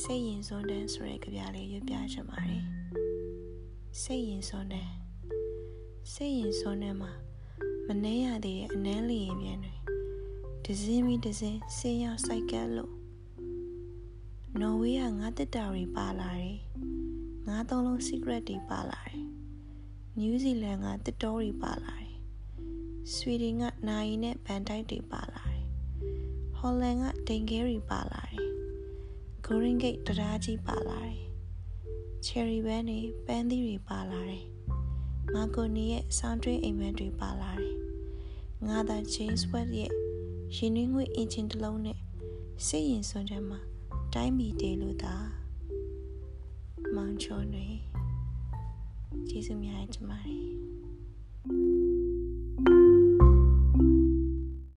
စိတ်ရင်စွန်းတဲ့ဆိုတဲ့ကြပြလေးရွတ်ပြချင်ပါတယ်စိတ်ရင်စွန်းတဲ့စိတ်ရင်စွန်းတဲ့မှာမနှဲရသေးတဲ့အနမ်းလျင်ပြန်တွေဒဇင်းပြီးဒဇင်းဆင်းရောက်စိုက်ကတ်လို့နော်ဝေးကငါတက်တာတွေပါလာတယ်ငါသုံးလုံး secret တွေပါလာတယ်နယူးဇီလန်ကတစ်တော်တွေပါလာတယ်ဆွီဒင်ကနိုင်နဲ့ဗန်တိုက်တွေပါလာတယ်ဟော်လန်ကဒိန်ကဲတွေပါလာတယ် ဂိုရင်ဂိတ်တရားကြီးပါလာတယ်ချယ်ရီဘန်တွေပန်းသီးတွေပါလာတယ်မာကိုနီရဲ့ဆောင်းတွင်းအိမ်မက်တွေပါလာတယ်ငါသာ James Webb ရဲ့ရင်နှင်းငွေအင်ဂျင်တစ်လုံးနဲ့စိတ်ရင်စွန်းတဲ့မှာတိုင်းပြည်တေလို့သာမောင်ချောနေကျေးဇူးများတင်ပါတယ်